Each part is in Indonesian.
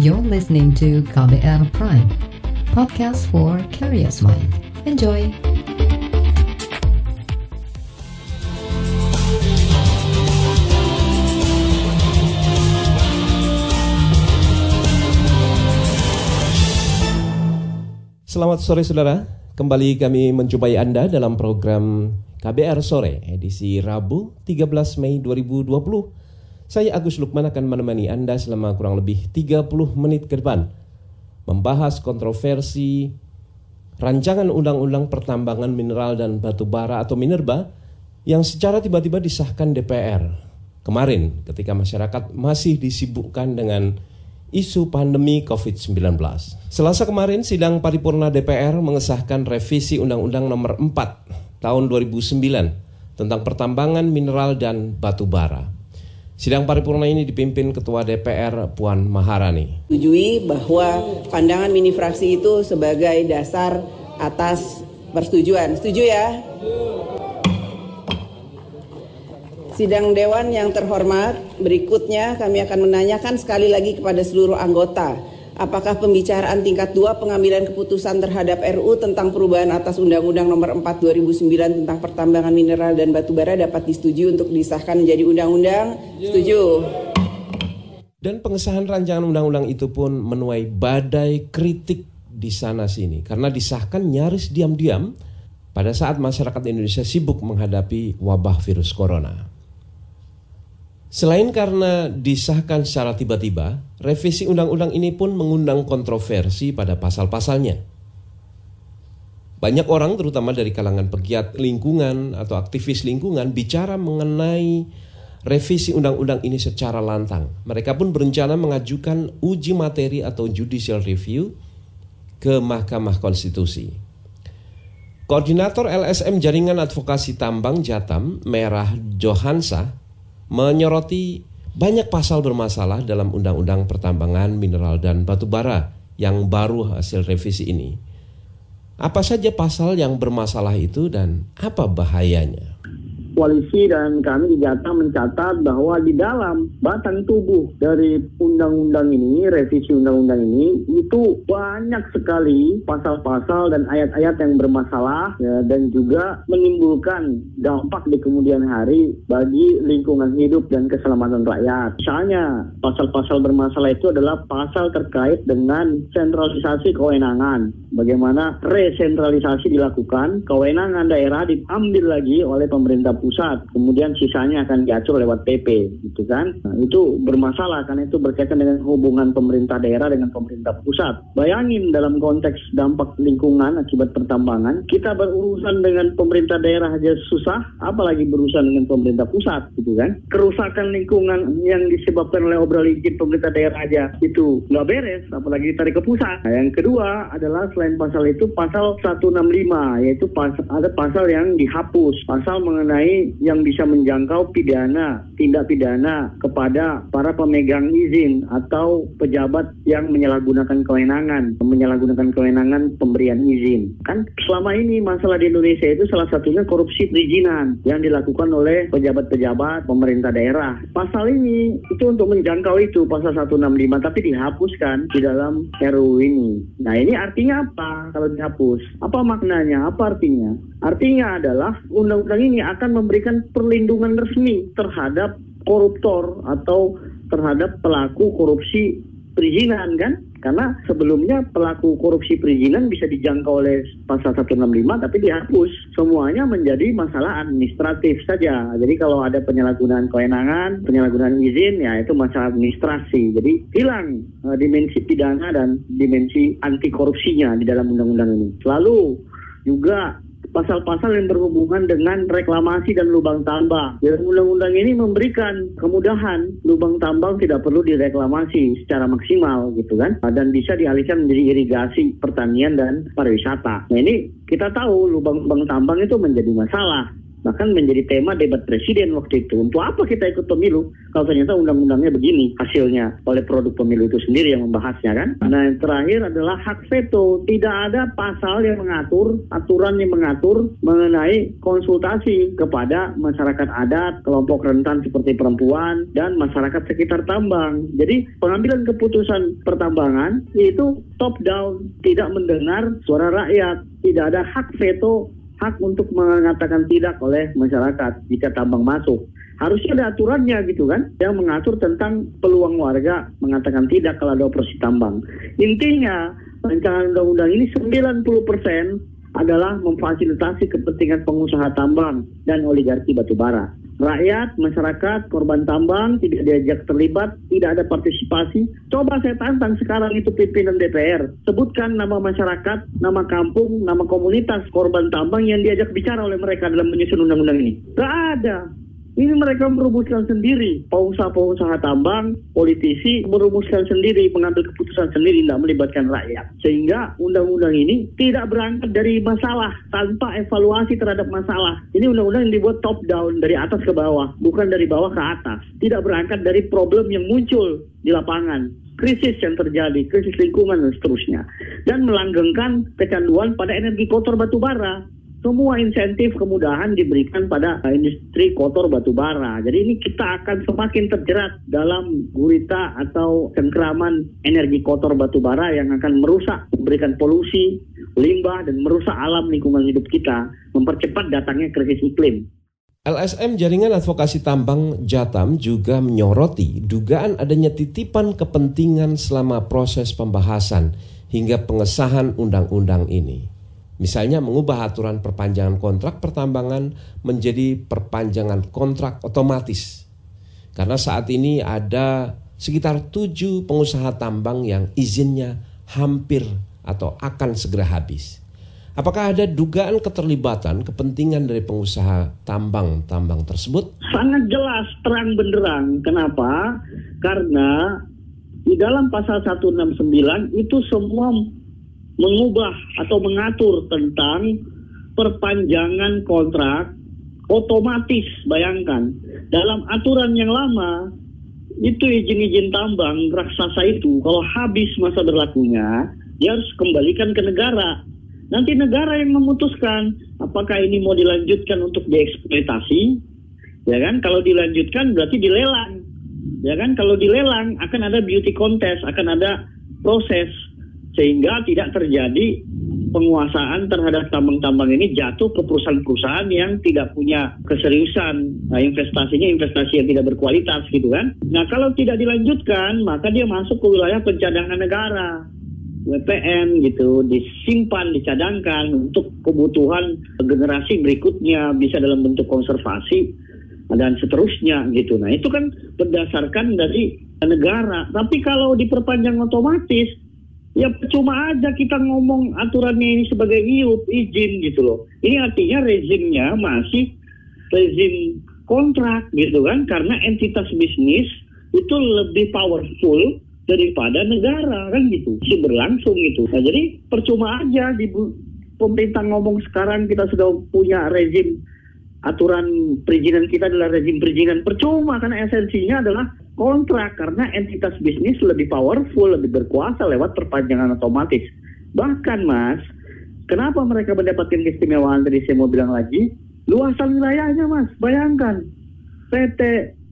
You're listening to KBR Prime, podcast for curious mind. Enjoy! Selamat sore saudara, kembali kami menjumpai Anda dalam program KBR Sore edisi Rabu 13 Mei 2020. Saya Agus Lukman akan menemani Anda selama kurang lebih 30 menit ke depan membahas kontroversi rancangan undang-undang pertambangan mineral dan batu bara atau Minerba yang secara tiba-tiba disahkan DPR kemarin ketika masyarakat masih disibukkan dengan isu pandemi COVID-19. Selasa kemarin, sidang paripurna DPR mengesahkan revisi Undang-Undang Nomor 4 Tahun 2009 tentang pertambangan mineral dan batu bara. Sidang paripurna ini dipimpin Ketua DPR Puan Maharani. Setujui bahwa pandangan mini fraksi itu sebagai dasar atas persetujuan. Setuju ya? Sidang Dewan yang terhormat, berikutnya kami akan menanyakan sekali lagi kepada seluruh anggota, apakah pembicaraan tingkat 2 pengambilan keputusan terhadap RU tentang perubahan atas Undang-Undang Nomor 4 2009 tentang pertambangan mineral dan batu bara dapat disetujui untuk disahkan menjadi undang-undang? Setuju. Dan pengesahan rancangan undang-undang itu pun menuai badai kritik di sana sini karena disahkan nyaris diam-diam pada saat masyarakat Indonesia sibuk menghadapi wabah virus corona. Selain karena disahkan secara tiba-tiba, revisi undang-undang ini pun mengundang kontroversi pada pasal-pasalnya. Banyak orang terutama dari kalangan pegiat lingkungan atau aktivis lingkungan bicara mengenai revisi undang-undang ini secara lantang. Mereka pun berencana mengajukan uji materi atau judicial review ke Mahkamah Konstitusi. Koordinator LSM Jaringan Advokasi Tambang Jatam, Merah Johansa, menyoroti banyak pasal bermasalah dalam Undang-Undang Pertambangan Mineral dan Batu Bara yang baru hasil revisi ini. Apa saja pasal yang bermasalah itu dan apa bahayanya? Koalisi dan kami di Jatah mencatat bahwa di dalam batang tubuh dari undang-undang ini, revisi undang-undang ini, itu banyak sekali pasal-pasal dan ayat-ayat yang bermasalah ya, dan juga menimbulkan dampak di kemudian hari bagi lingkungan hidup dan keselamatan rakyat. Misalnya, pasal-pasal bermasalah itu adalah pasal terkait dengan sentralisasi kewenangan. Bagaimana resentralisasi dilakukan, kewenangan daerah diambil lagi oleh pemerintah pusat, kemudian sisanya akan diatur lewat PP, gitu kan? Nah, itu bermasalah karena itu berkaitan dengan hubungan pemerintah daerah dengan pemerintah pusat. Bayangin dalam konteks dampak lingkungan akibat pertambangan, kita berurusan dengan pemerintah daerah aja susah, apalagi berurusan dengan pemerintah pusat, gitu kan? Kerusakan lingkungan yang disebabkan oleh obral izin pemerintah daerah aja itu nggak beres, apalagi ditarik ke pusat. Nah, yang kedua adalah selain pasal itu pasal 165 yaitu pas, ada pasal yang dihapus, pasal mengenai yang bisa menjangkau pidana, tindak pidana kepada para pemegang izin atau pejabat yang menyalahgunakan kewenangan, menyalahgunakan kewenangan pemberian izin. Kan selama ini masalah di Indonesia itu salah satunya korupsi perizinan yang dilakukan oleh pejabat-pejabat pemerintah daerah. Pasal ini itu untuk menjangkau itu pasal 165 tapi dihapuskan di dalam RUU ini. Nah, ini artinya apa kalau dihapus? Apa maknanya? Apa artinya? Artinya adalah undang-undang ini akan memberikan perlindungan resmi terhadap koruptor atau terhadap pelaku korupsi perizinan kan? Karena sebelumnya pelaku korupsi perizinan bisa dijangkau oleh pasal 165 tapi dihapus. Semuanya menjadi masalah administratif saja. Jadi kalau ada penyalahgunaan kewenangan, penyalahgunaan izin ya itu masalah administrasi. Jadi hilang uh, dimensi pidana dan dimensi anti korupsinya di dalam undang-undang ini. Lalu juga pasal-pasal yang berhubungan dengan reklamasi dan lubang tambang. Dalam undang-undang ini memberikan kemudahan lubang tambang tidak perlu direklamasi secara maksimal gitu kan dan bisa dialihkan menjadi irigasi pertanian dan pariwisata. Nah ini kita tahu lubang-lubang tambang itu menjadi masalah bahkan menjadi tema debat presiden waktu itu. Untuk apa kita ikut pemilu kalau ternyata undang-undangnya begini hasilnya oleh produk pemilu itu sendiri yang membahasnya kan? Nah yang terakhir adalah hak veto. Tidak ada pasal yang mengatur, aturan yang mengatur mengenai konsultasi kepada masyarakat adat, kelompok rentan seperti perempuan, dan masyarakat sekitar tambang. Jadi pengambilan keputusan pertambangan itu top down, tidak mendengar suara rakyat, tidak ada hak veto hak untuk mengatakan tidak oleh masyarakat jika tambang masuk. Harusnya ada aturannya gitu kan, yang mengatur tentang peluang warga mengatakan tidak kalau ada operasi tambang. Intinya, rancangan undang-undang ini 90% adalah memfasilitasi kepentingan pengusaha tambang dan oligarki batubara rakyat, masyarakat, korban tambang tidak diajak terlibat, tidak ada partisipasi. Coba saya tantang sekarang itu pimpinan DPR. Sebutkan nama masyarakat, nama kampung, nama komunitas korban tambang yang diajak bicara oleh mereka dalam menyusun undang-undang ini. Tidak ada. Ini mereka merumuskan sendiri. Pengusaha-pengusaha tambang, politisi merumuskan sendiri, mengambil keputusan sendiri, tidak melibatkan rakyat. Sehingga undang-undang ini tidak berangkat dari masalah, tanpa evaluasi terhadap masalah. Ini undang-undang yang dibuat top down, dari atas ke bawah, bukan dari bawah ke atas. Tidak berangkat dari problem yang muncul di lapangan krisis yang terjadi, krisis lingkungan dan seterusnya. Dan melanggengkan kecanduan pada energi kotor batu bara semua insentif kemudahan diberikan pada industri kotor batu bara. Jadi ini kita akan semakin terjerat dalam gurita atau cengkraman energi kotor batu bara yang akan merusak, memberikan polusi, limbah, dan merusak alam lingkungan hidup kita, mempercepat datangnya krisis iklim. LSM Jaringan Advokasi Tambang Jatam juga menyoroti dugaan adanya titipan kepentingan selama proses pembahasan hingga pengesahan undang-undang ini. Misalnya mengubah aturan perpanjangan kontrak pertambangan menjadi perpanjangan kontrak otomatis. Karena saat ini ada sekitar tujuh pengusaha tambang yang izinnya hampir atau akan segera habis. Apakah ada dugaan keterlibatan kepentingan dari pengusaha tambang-tambang tersebut? Sangat jelas, terang benderang. Kenapa? Karena di dalam pasal 169 itu semua mengubah atau mengatur tentang perpanjangan kontrak otomatis bayangkan. Dalam aturan yang lama itu izin-izin tambang raksasa itu kalau habis masa berlakunya dia harus kembalikan ke negara. Nanti negara yang memutuskan apakah ini mau dilanjutkan untuk dieksploitasi? Ya kan? Kalau dilanjutkan berarti dilelang. Ya kan? Kalau dilelang akan ada beauty contest akan ada proses sehingga tidak terjadi penguasaan terhadap tambang-tambang ini jatuh ke perusahaan-perusahaan yang tidak punya keseriusan. Nah, investasinya investasi yang tidak berkualitas gitu kan. Nah kalau tidak dilanjutkan maka dia masuk ke wilayah pencadangan negara WPN gitu disimpan dicadangkan untuk kebutuhan generasi berikutnya bisa dalam bentuk konservasi dan seterusnya gitu. Nah itu kan berdasarkan dari negara. Tapi kalau diperpanjang otomatis Ya cuma aja kita ngomong aturannya ini sebagai iup, izin gitu loh. Ini artinya rezimnya masih rezim kontrak gitu kan. Karena entitas bisnis itu lebih powerful daripada negara kan gitu. Si berlangsung itu. Nah jadi percuma aja di pemerintah ngomong sekarang kita sudah punya rezim aturan perizinan kita adalah rezim perizinan percuma karena esensinya adalah kontrak karena entitas bisnis lebih powerful, lebih berkuasa lewat perpanjangan otomatis. Bahkan Mas, kenapa mereka mendapatkan keistimewaan tadi saya mau bilang lagi? Luasan wilayahnya Mas, bayangkan PT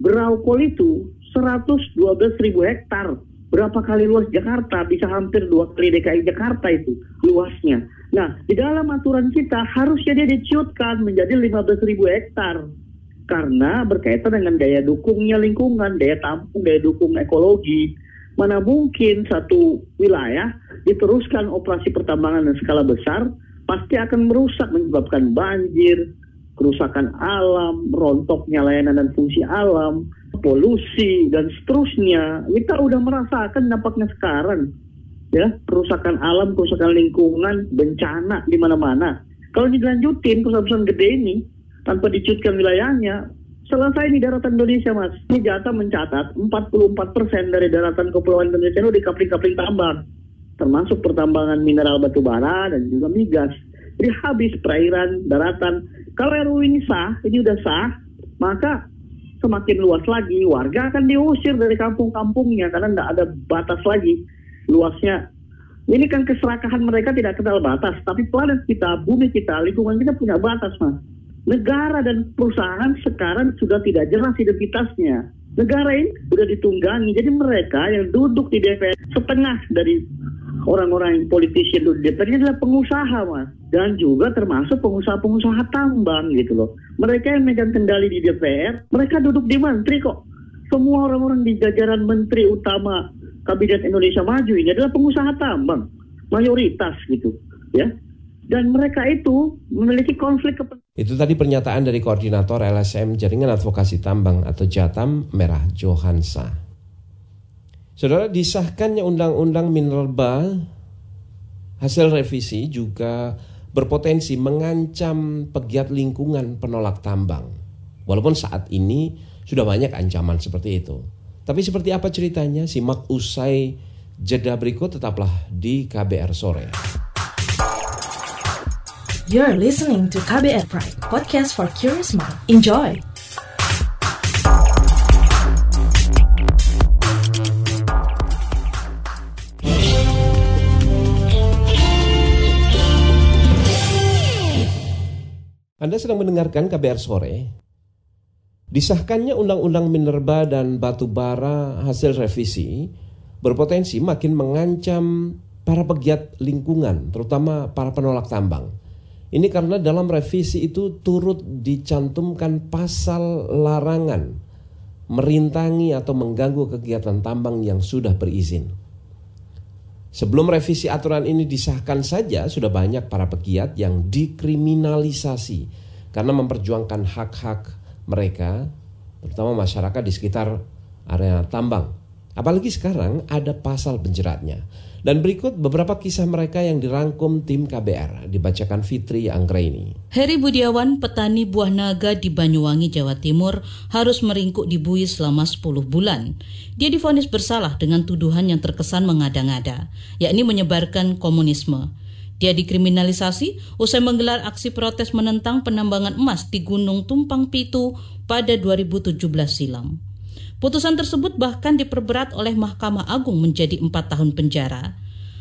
Beraukol itu 112 ribu hektar. Berapa kali luas Jakarta? Bisa hampir dua kali DKI Jakarta itu luasnya. Nah, di dalam aturan kita harusnya dia diciutkan menjadi 15 ribu hektar karena berkaitan dengan daya dukungnya lingkungan, daya tampung, daya dukung ekologi. Mana mungkin satu wilayah diteruskan operasi pertambangan dan skala besar pasti akan merusak menyebabkan banjir, kerusakan alam, rontoknya layanan dan fungsi alam, polusi dan seterusnya. Kita udah merasakan dampaknya sekarang. Ya, kerusakan alam, kerusakan lingkungan, bencana di mana-mana. Kalau dilanjutin perusahaan-perusahaan gede ini, tanpa dicutkan wilayahnya, selesai di daratan Indonesia mas. Ini jatah mencatat 44% dari daratan kepulauan Indonesia itu di kapling-kapling tambang. Termasuk pertambangan mineral batu bara dan juga migas. Jadi habis perairan, daratan. Kalau RUU ini sah, ini udah sah, maka semakin luas lagi warga akan diusir dari kampung-kampungnya karena tidak ada batas lagi luasnya. Ini kan keserakahan mereka tidak kenal batas, tapi planet kita, bumi kita, lingkungan kita punya batas, mas. Negara dan perusahaan sekarang sudah tidak jelas identitasnya. Negara ini sudah ditunggangi, jadi mereka yang duduk di DPR setengah dari orang-orang yang politisi yang duduk di DPR ini adalah pengusaha, mas. Dan juga termasuk pengusaha-pengusaha tambang gitu loh. Mereka yang megang kendali di DPR, mereka duduk di menteri kok. Semua orang-orang di jajaran menteri utama Kabinet Indonesia Maju ini adalah pengusaha tambang, mayoritas gitu, ya. Dan mereka itu memiliki konflik kepentingan. Itu tadi pernyataan dari koordinator LSM Jaringan Advokasi Tambang atau Jatam Merah Johansa. Saudara disahkannya undang-undang minerba hasil revisi juga berpotensi mengancam pegiat lingkungan penolak tambang. Walaupun saat ini sudah banyak ancaman seperti itu. Tapi seperti apa ceritanya? Simak usai jeda berikut tetaplah di KBR sore. You're listening to KBR Pride, podcast for curious mind. Enjoy. Anda sedang mendengarkan KBR sore. Disahkannya Undang-Undang Minerba dan Batu Bara hasil revisi berpotensi makin mengancam para pegiat lingkungan, terutama para penolak tambang. Ini karena dalam revisi itu turut dicantumkan pasal larangan merintangi atau mengganggu kegiatan tambang yang sudah berizin. Sebelum revisi aturan ini disahkan saja sudah banyak para pegiat yang dikriminalisasi karena memperjuangkan hak-hak mereka, terutama masyarakat di sekitar area tambang. Apalagi sekarang ada pasal penjeratnya. Dan berikut beberapa kisah mereka yang dirangkum tim KBR dibacakan Fitri Anggraini. Heri Budiawan, petani buah naga di Banyuwangi, Jawa Timur, harus meringkuk di bui selama 10 bulan. Dia difonis bersalah dengan tuduhan yang terkesan mengada-ngada, yakni menyebarkan komunisme. Dia dikriminalisasi usai menggelar aksi protes menentang penambangan emas di Gunung Tumpang Pitu pada 2017 silam. Putusan tersebut bahkan diperberat oleh Mahkamah Agung menjadi empat tahun penjara.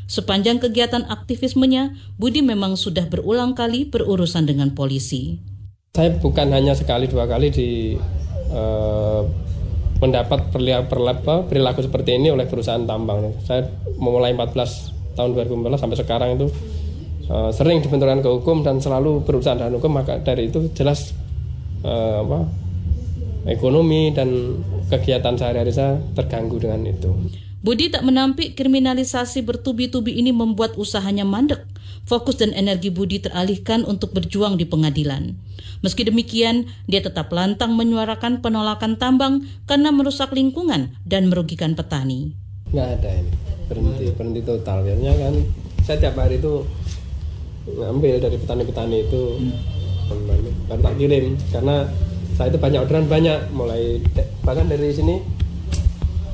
Sepanjang kegiatan aktivismenya, Budi memang sudah berulang kali berurusan dengan polisi. Saya bukan hanya sekali dua kali di uh, mendapat perilaku, seperti ini oleh perusahaan tambang. Saya memulai 14 tahun 2014 sampai sekarang itu uh, sering dibenturkan ke hukum dan selalu berurusan dengan hukum. Maka dari itu jelas uh, apa, ekonomi dan kegiatan sehari-hari saya terganggu dengan itu. Budi tak menampik kriminalisasi bertubi-tubi ini membuat usahanya mandek. Fokus dan energi Budi teralihkan untuk berjuang di pengadilan. Meski demikian, dia tetap lantang menyuarakan penolakan tambang karena merusak lingkungan dan merugikan petani. Nggak ada ini, berhenti, berhenti total. Biasanya kan saya tiap hari itu ngambil dari petani-petani itu, hmm. tak kirim karena saya itu banyak orderan banyak. Mulai bahkan dari sini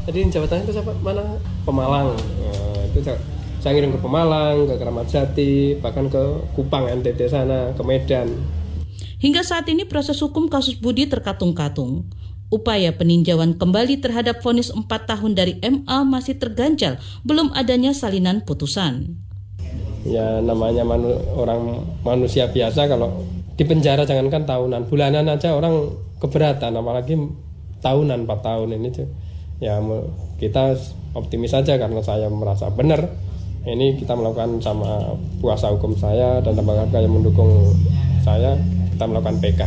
tadi Jawa Tengah itu siapa? Mana? Pemalang. Nah, itu saya, saya ngirim ke Pemalang ke Keramat Jati bahkan ke Kupang NTT sana ke Medan. Hingga saat ini proses hukum kasus Budi terkatung-katung. Upaya peninjauan kembali terhadap vonis 4 tahun dari MA masih terganjal, belum adanya salinan putusan. Ya namanya manu, orang manusia biasa kalau di penjara jangankan tahunan bulanan aja orang keberatan apalagi tahunan 4 tahun ini tuh ya kita optimis saja karena saya merasa benar ini kita melakukan sama puasa hukum saya dan lembaga yang mendukung saya kita melakukan PK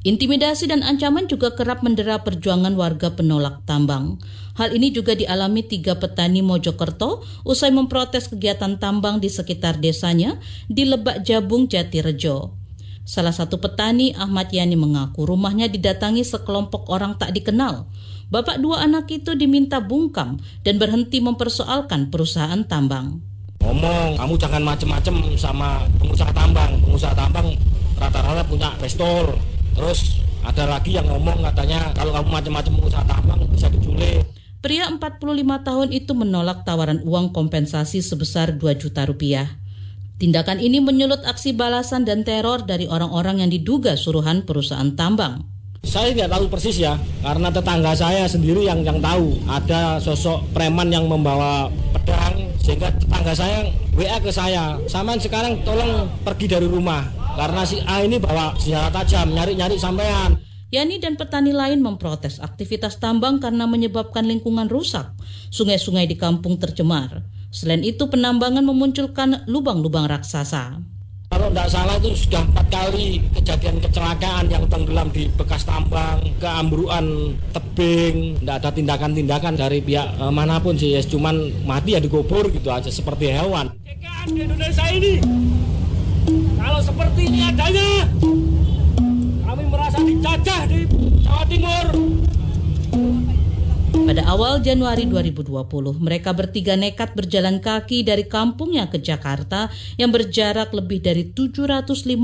Intimidasi dan ancaman juga kerap mendera perjuangan warga penolak tambang. Hal ini juga dialami tiga petani Mojokerto usai memprotes kegiatan tambang di sekitar desanya di Lebak Jabung Jatirejo. Salah satu petani Ahmad Yani mengaku rumahnya didatangi sekelompok orang tak dikenal. Bapak dua anak itu diminta bungkam dan berhenti mempersoalkan perusahaan tambang. Ngomong, kamu jangan macem-macem sama pengusaha tambang. Pengusaha tambang rata-rata punya pistol. Terus ada lagi yang ngomong katanya kalau kamu macem-macem pengusaha tambang bisa diculik. Pria 45 tahun itu menolak tawaran uang kompensasi sebesar 2 juta rupiah. Tindakan ini menyulut aksi balasan dan teror dari orang-orang yang diduga suruhan perusahaan tambang. Saya tidak tahu persis ya, karena tetangga saya sendiri yang yang tahu ada sosok preman yang membawa pedang sehingga tetangga saya WA ke saya, saman sekarang tolong pergi dari rumah karena si A ini bawa senjata tajam nyari-nyari sampean. Yani dan petani lain memprotes aktivitas tambang karena menyebabkan lingkungan rusak. Sungai-sungai di kampung tercemar. Selain itu penambangan memunculkan lubang-lubang raksasa. Kalau tidak salah itu sudah empat kali kejadian kecelakaan yang tenggelam di bekas tambang, keambruan tebing, tidak ada tindakan-tindakan dari pihak e, mana pun sih, ya cuman mati ya dikubur gitu aja seperti hewan. Di Indonesia ini, kalau seperti ini adanya, kami merasa dijajah di Jawa Timur. Pada awal Januari 2020, mereka bertiga nekat berjalan kaki dari kampungnya ke Jakarta yang berjarak lebih dari 750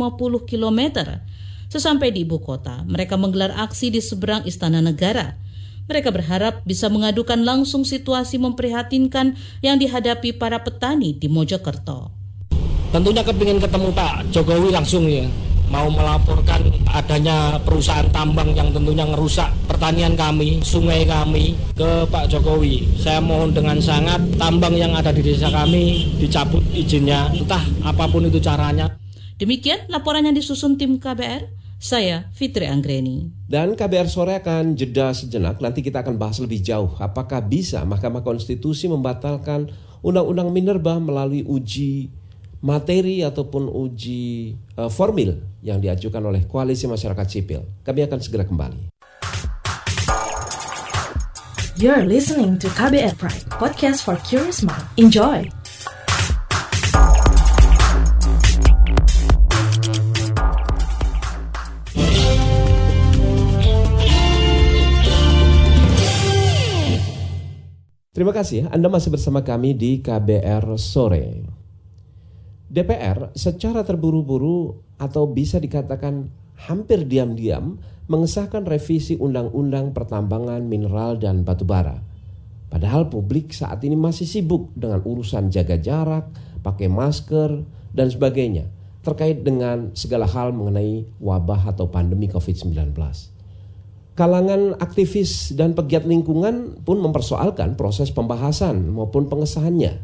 km. Sesampai di ibu kota, mereka menggelar aksi di seberang Istana Negara. Mereka berharap bisa mengadukan langsung situasi memprihatinkan yang dihadapi para petani di Mojokerto. Tentunya kepingin ketemu Pak Jokowi langsung ya mau melaporkan adanya perusahaan tambang yang tentunya merusak pertanian kami, sungai kami ke Pak Jokowi. Saya mohon dengan sangat tambang yang ada di desa kami dicabut izinnya, entah apa pun itu caranya. Demikian laporan yang disusun tim KBR. Saya Fitri Anggreni. Dan KBR sore akan jeda sejenak. Nanti kita akan bahas lebih jauh apakah bisa Mahkamah Konstitusi membatalkan Undang-Undang Minerba melalui uji materi ataupun uji uh, formil yang diajukan oleh Koalisi Masyarakat Sipil. Kami akan segera kembali. You're listening to KBR Pride, podcast for curious mind. Enjoy! Terima kasih Anda masih bersama kami di KBR Sore. DPR secara terburu-buru atau bisa dikatakan hampir diam-diam mengesahkan revisi Undang-Undang Pertambangan Mineral dan Batubara. Padahal publik saat ini masih sibuk dengan urusan jaga jarak, pakai masker, dan sebagainya terkait dengan segala hal mengenai wabah atau pandemi COVID-19. Kalangan aktivis dan pegiat lingkungan pun mempersoalkan proses pembahasan maupun pengesahannya.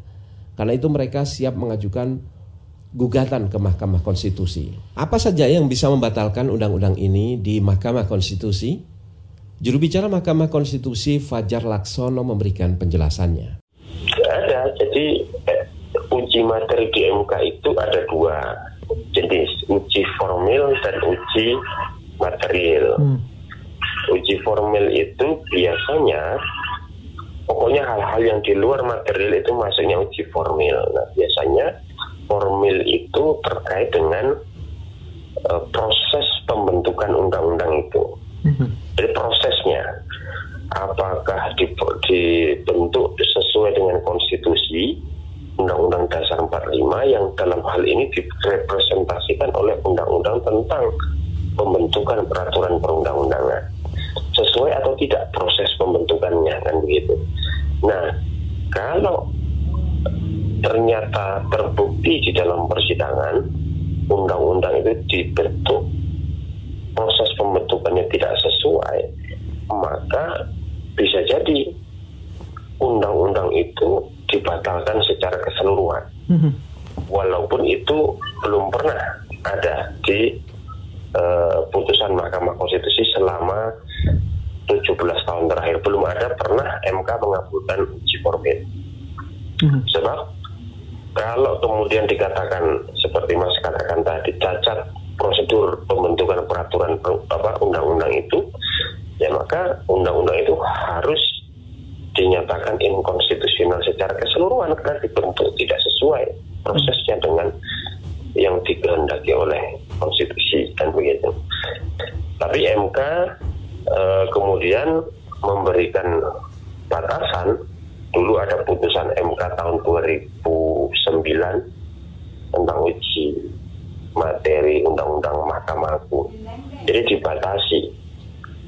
Karena itu mereka siap mengajukan gugatan ke Mahkamah Konstitusi. Apa saja yang bisa membatalkan undang-undang ini di Mahkamah Konstitusi? Juru bicara Mahkamah Konstitusi Fajar Laksono memberikan penjelasannya. Ada, jadi eh, uji materi di MK itu ada dua jenis, uji formil dan uji material. Hmm uji formil itu biasanya pokoknya hal-hal yang di luar material itu masuknya uji formil. Nah, biasanya formil itu terkait dengan uh, proses pembentukan undang-undang itu. Mm-hmm. Jadi prosesnya apakah dibentuk sesuai dengan konstitusi Undang-Undang Dasar 45 yang dalam hal ini direpresentasikan oleh undang-undang tentang pembentukan peraturan perundang-undangan sesuai atau tidak proses pembentukannya kan begitu. Nah, kalau ternyata terbukti di dalam persidangan undang-undang itu dibentuk proses pembentukannya tidak sesuai, maka bisa jadi undang-undang itu dibatalkan secara keseluruhan. Mm-hmm. Walaupun itu belum pernah ada di uh, putusan Mahkamah Konstitusi selama 17 tahun terakhir belum ada pernah MK mengabulkan uji formil. Hmm. Sebab kalau kemudian dikatakan seperti Mas katakan tadi cacat prosedur pembentukan peraturan apa undang-undang itu, ya maka undang-undang itu harus dinyatakan inkonstitusional secara keseluruhan karena dibentuk tidak sesuai prosesnya dengan yang dikehendaki oleh konstitusi dan begitu. Tapi MK Eh, kemudian memberikan batasan dulu ada putusan MK tahun 2009 tentang uji materi undang-undang Mahkamah Agung. Jadi dibatasi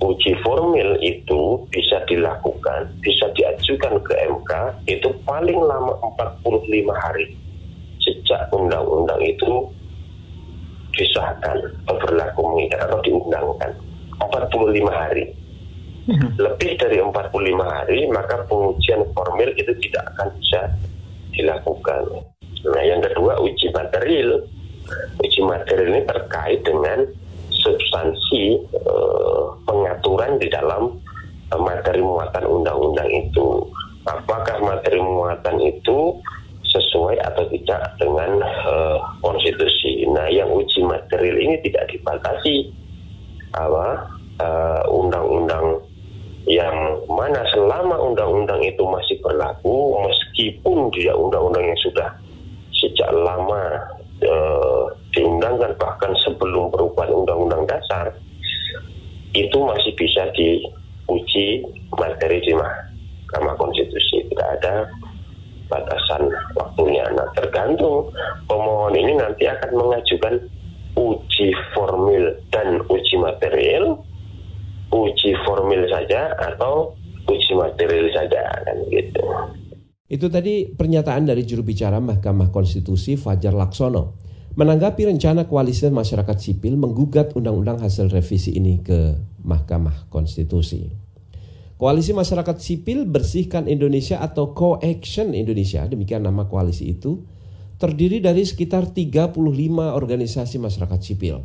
uji formil itu bisa dilakukan, bisa diajukan ke MK itu paling lama 45 hari sejak undang-undang itu disahkan atau berlaku mengikat atau diundangkan 45 hari. Lebih dari 45 hari maka pengujian formil itu tidak akan bisa dilakukan. Nah yang kedua uji material. Uji material ini terkait dengan substansi eh, pengaturan di dalam eh, materi muatan undang-undang itu. Apakah materi muatan itu sesuai atau tidak dengan uh, konstitusi. Nah, yang uji material ini tidak dibatasi apa undang-undang uh, yang mana selama undang-undang itu masih berlaku meskipun dia undang-undang yang sudah sejak lama uh, diundangkan bahkan sebelum perubahan undang-undang dasar itu masih bisa diuji materi di Mahkamah Konstitusi tidak ada batasan waktunya. Nah, tergantung pemohon ini nanti akan mengajukan uji formil dan uji material, uji formil saja atau uji material saja kan gitu. Itu tadi pernyataan dari juru bicara Mahkamah Konstitusi Fajar Laksono menanggapi rencana koalisi masyarakat sipil menggugat undang-undang hasil revisi ini ke Mahkamah Konstitusi. Koalisi Masyarakat Sipil Bersihkan Indonesia atau Co-Action Indonesia, demikian nama koalisi itu, terdiri dari sekitar 35 organisasi masyarakat sipil.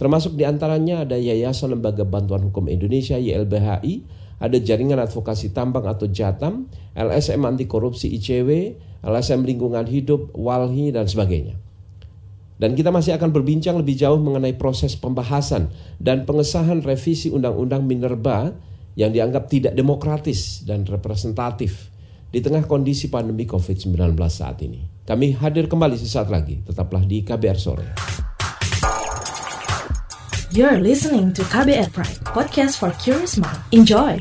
Termasuk di antaranya ada Yayasan Lembaga Bantuan Hukum Indonesia YLBHI, ada Jaringan Advokasi Tambang atau JATAM, LSM Anti Korupsi ICW, LSM Lingkungan Hidup, WALHI, dan sebagainya. Dan kita masih akan berbincang lebih jauh mengenai proses pembahasan dan pengesahan revisi Undang-Undang Minerba yang dianggap tidak demokratis dan representatif di tengah kondisi pandemi COVID-19 saat ini. Kami hadir kembali sesaat lagi, tetaplah di KBR Sore. You're listening to KBR Pride, podcast for curious mind. Enjoy!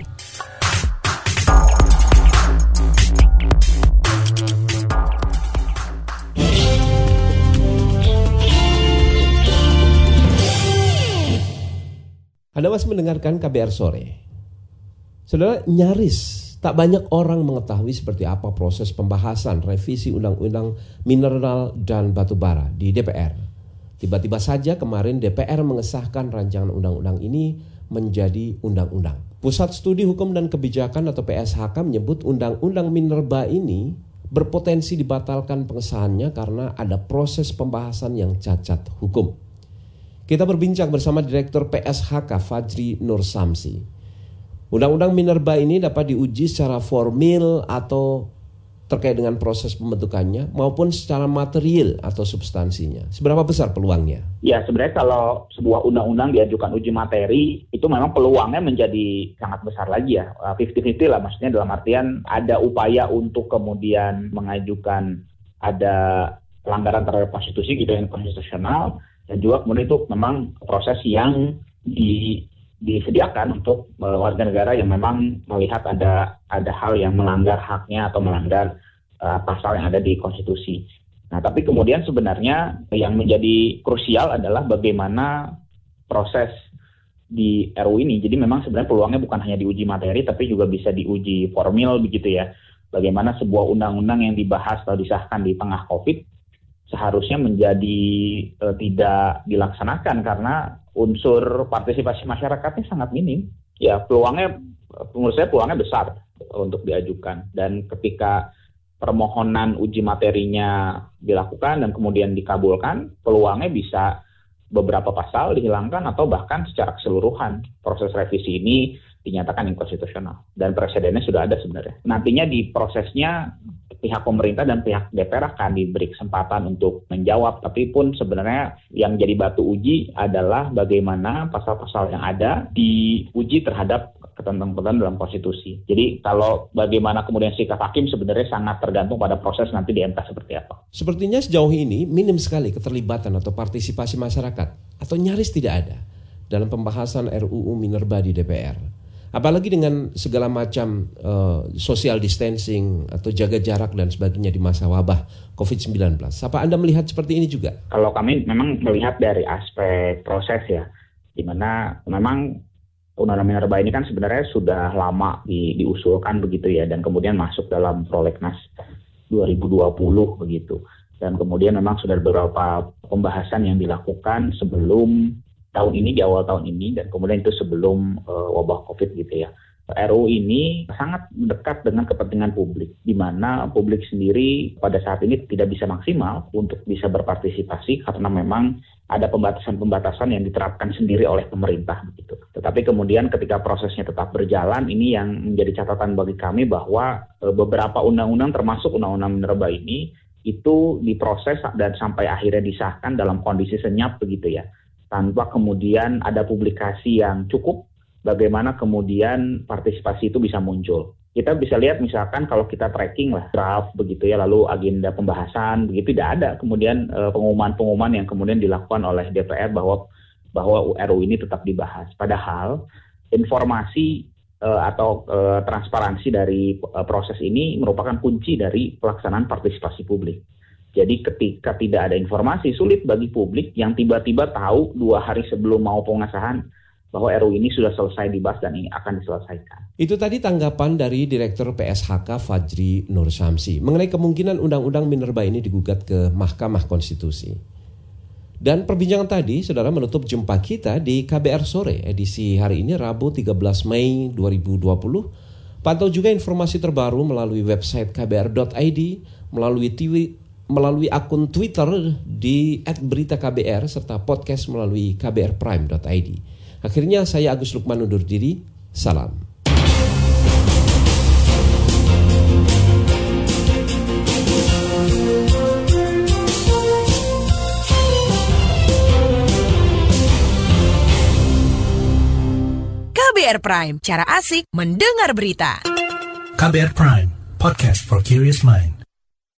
Anda masih mendengarkan KBR Sore. Saudara, nyaris tak banyak orang mengetahui seperti apa proses pembahasan revisi Undang-Undang Mineral dan Batubara di DPR. Tiba-tiba saja kemarin DPR mengesahkan rancangan undang-undang ini menjadi undang-undang. Pusat Studi Hukum dan Kebijakan atau PSHK menyebut undang-undang minerba ini berpotensi dibatalkan pengesahannya karena ada proses pembahasan yang cacat hukum. Kita berbincang bersama Direktur PSHK Fajri Nur Samsi. Undang-undang Minerba ini dapat diuji secara formil atau terkait dengan proses pembentukannya maupun secara material atau substansinya. Seberapa besar peluangnya? Ya sebenarnya kalau sebuah undang-undang diajukan uji materi itu memang peluangnya menjadi sangat besar lagi ya. 50-50 lah maksudnya dalam artian ada upaya untuk kemudian mengajukan ada pelanggaran terhadap konstitusi gitu yang konstitusional dan juga kemudian itu memang proses yang di disediakan untuk uh, warga negara yang memang melihat ada ada hal yang melanggar haknya atau melanggar uh, pasal yang ada di konstitusi. Nah, tapi kemudian sebenarnya yang menjadi krusial adalah bagaimana proses di RU ini. Jadi memang sebenarnya peluangnya bukan hanya diuji materi, tapi juga bisa diuji formil begitu ya. Bagaimana sebuah undang-undang yang dibahas atau disahkan di tengah COVID seharusnya menjadi uh, tidak dilaksanakan karena unsur partisipasi masyarakatnya sangat minim. Ya peluangnya menurut saya peluangnya besar untuk diajukan dan ketika permohonan uji materinya dilakukan dan kemudian dikabulkan, peluangnya bisa beberapa pasal dihilangkan atau bahkan secara keseluruhan proses revisi ini dinyatakan inkonstitusional dan presidennya sudah ada sebenarnya. Nantinya di prosesnya pihak pemerintah dan pihak DPR akan diberi kesempatan untuk menjawab. Tapi pun sebenarnya yang jadi batu uji adalah bagaimana pasal-pasal yang ada diuji terhadap ketentuan-ketentuan dalam konstitusi. Jadi kalau bagaimana kemudian sikap hakim sebenarnya sangat tergantung pada proses nanti di MK seperti apa. Sepertinya sejauh ini minim sekali keterlibatan atau partisipasi masyarakat atau nyaris tidak ada dalam pembahasan RUU Minerba di DPR. Apalagi dengan segala macam uh, social distancing atau jaga jarak dan sebagainya di masa wabah COVID-19. Apa Anda melihat seperti ini juga? Kalau kami memang melihat dari aspek proses ya, di mana memang Undang-Undang Minerba ini kan sebenarnya sudah lama di, diusulkan begitu ya, dan kemudian masuk dalam prolegnas 2020 begitu. dan kemudian memang sudah beberapa pembahasan yang dilakukan sebelum tahun ini di awal tahun ini dan kemudian itu sebelum uh, wabah covid gitu ya RUU ini sangat dekat dengan kepentingan publik, di mana publik sendiri pada saat ini tidak bisa maksimal untuk bisa berpartisipasi karena memang ada pembatasan-pembatasan yang diterapkan sendiri oleh pemerintah begitu. Tetapi kemudian ketika prosesnya tetap berjalan, ini yang menjadi catatan bagi kami bahwa e, beberapa undang-undang termasuk undang-undang minerba ini itu diproses dan sampai akhirnya disahkan dalam kondisi senyap begitu ya tanpa kemudian ada publikasi yang cukup bagaimana kemudian partisipasi itu bisa muncul. Kita bisa lihat misalkan kalau kita tracking lah draft begitu ya, lalu agenda pembahasan begitu tidak ada kemudian eh, pengumuman-pengumuman yang kemudian dilakukan oleh DPR bahwa bahwa RUU ini tetap dibahas. Padahal informasi uh, atau uh, transparansi dari proses ini merupakan kunci dari pelaksanaan partisipasi publik. Jadi ketika tidak ada informasi, sulit bagi publik yang tiba-tiba tahu dua hari sebelum mau pengesahan bahwa RU ini sudah selesai dibahas dan ini akan diselesaikan. Itu tadi tanggapan dari Direktur PSHK Fajri Nur Samsi mengenai kemungkinan Undang-Undang Minerba ini digugat ke Mahkamah Konstitusi. Dan perbincangan tadi, saudara menutup jumpa kita di KBR Sore edisi hari ini Rabu 13 Mei 2020. Pantau juga informasi terbaru melalui website kbr.id, melalui TV, melalui akun Twitter di @beritaKBR serta podcast melalui kbrprime.id. Akhirnya saya Agus Lukman undur diri. Salam. KBR Prime, cara asik mendengar berita. KBR Prime, podcast for curious mind.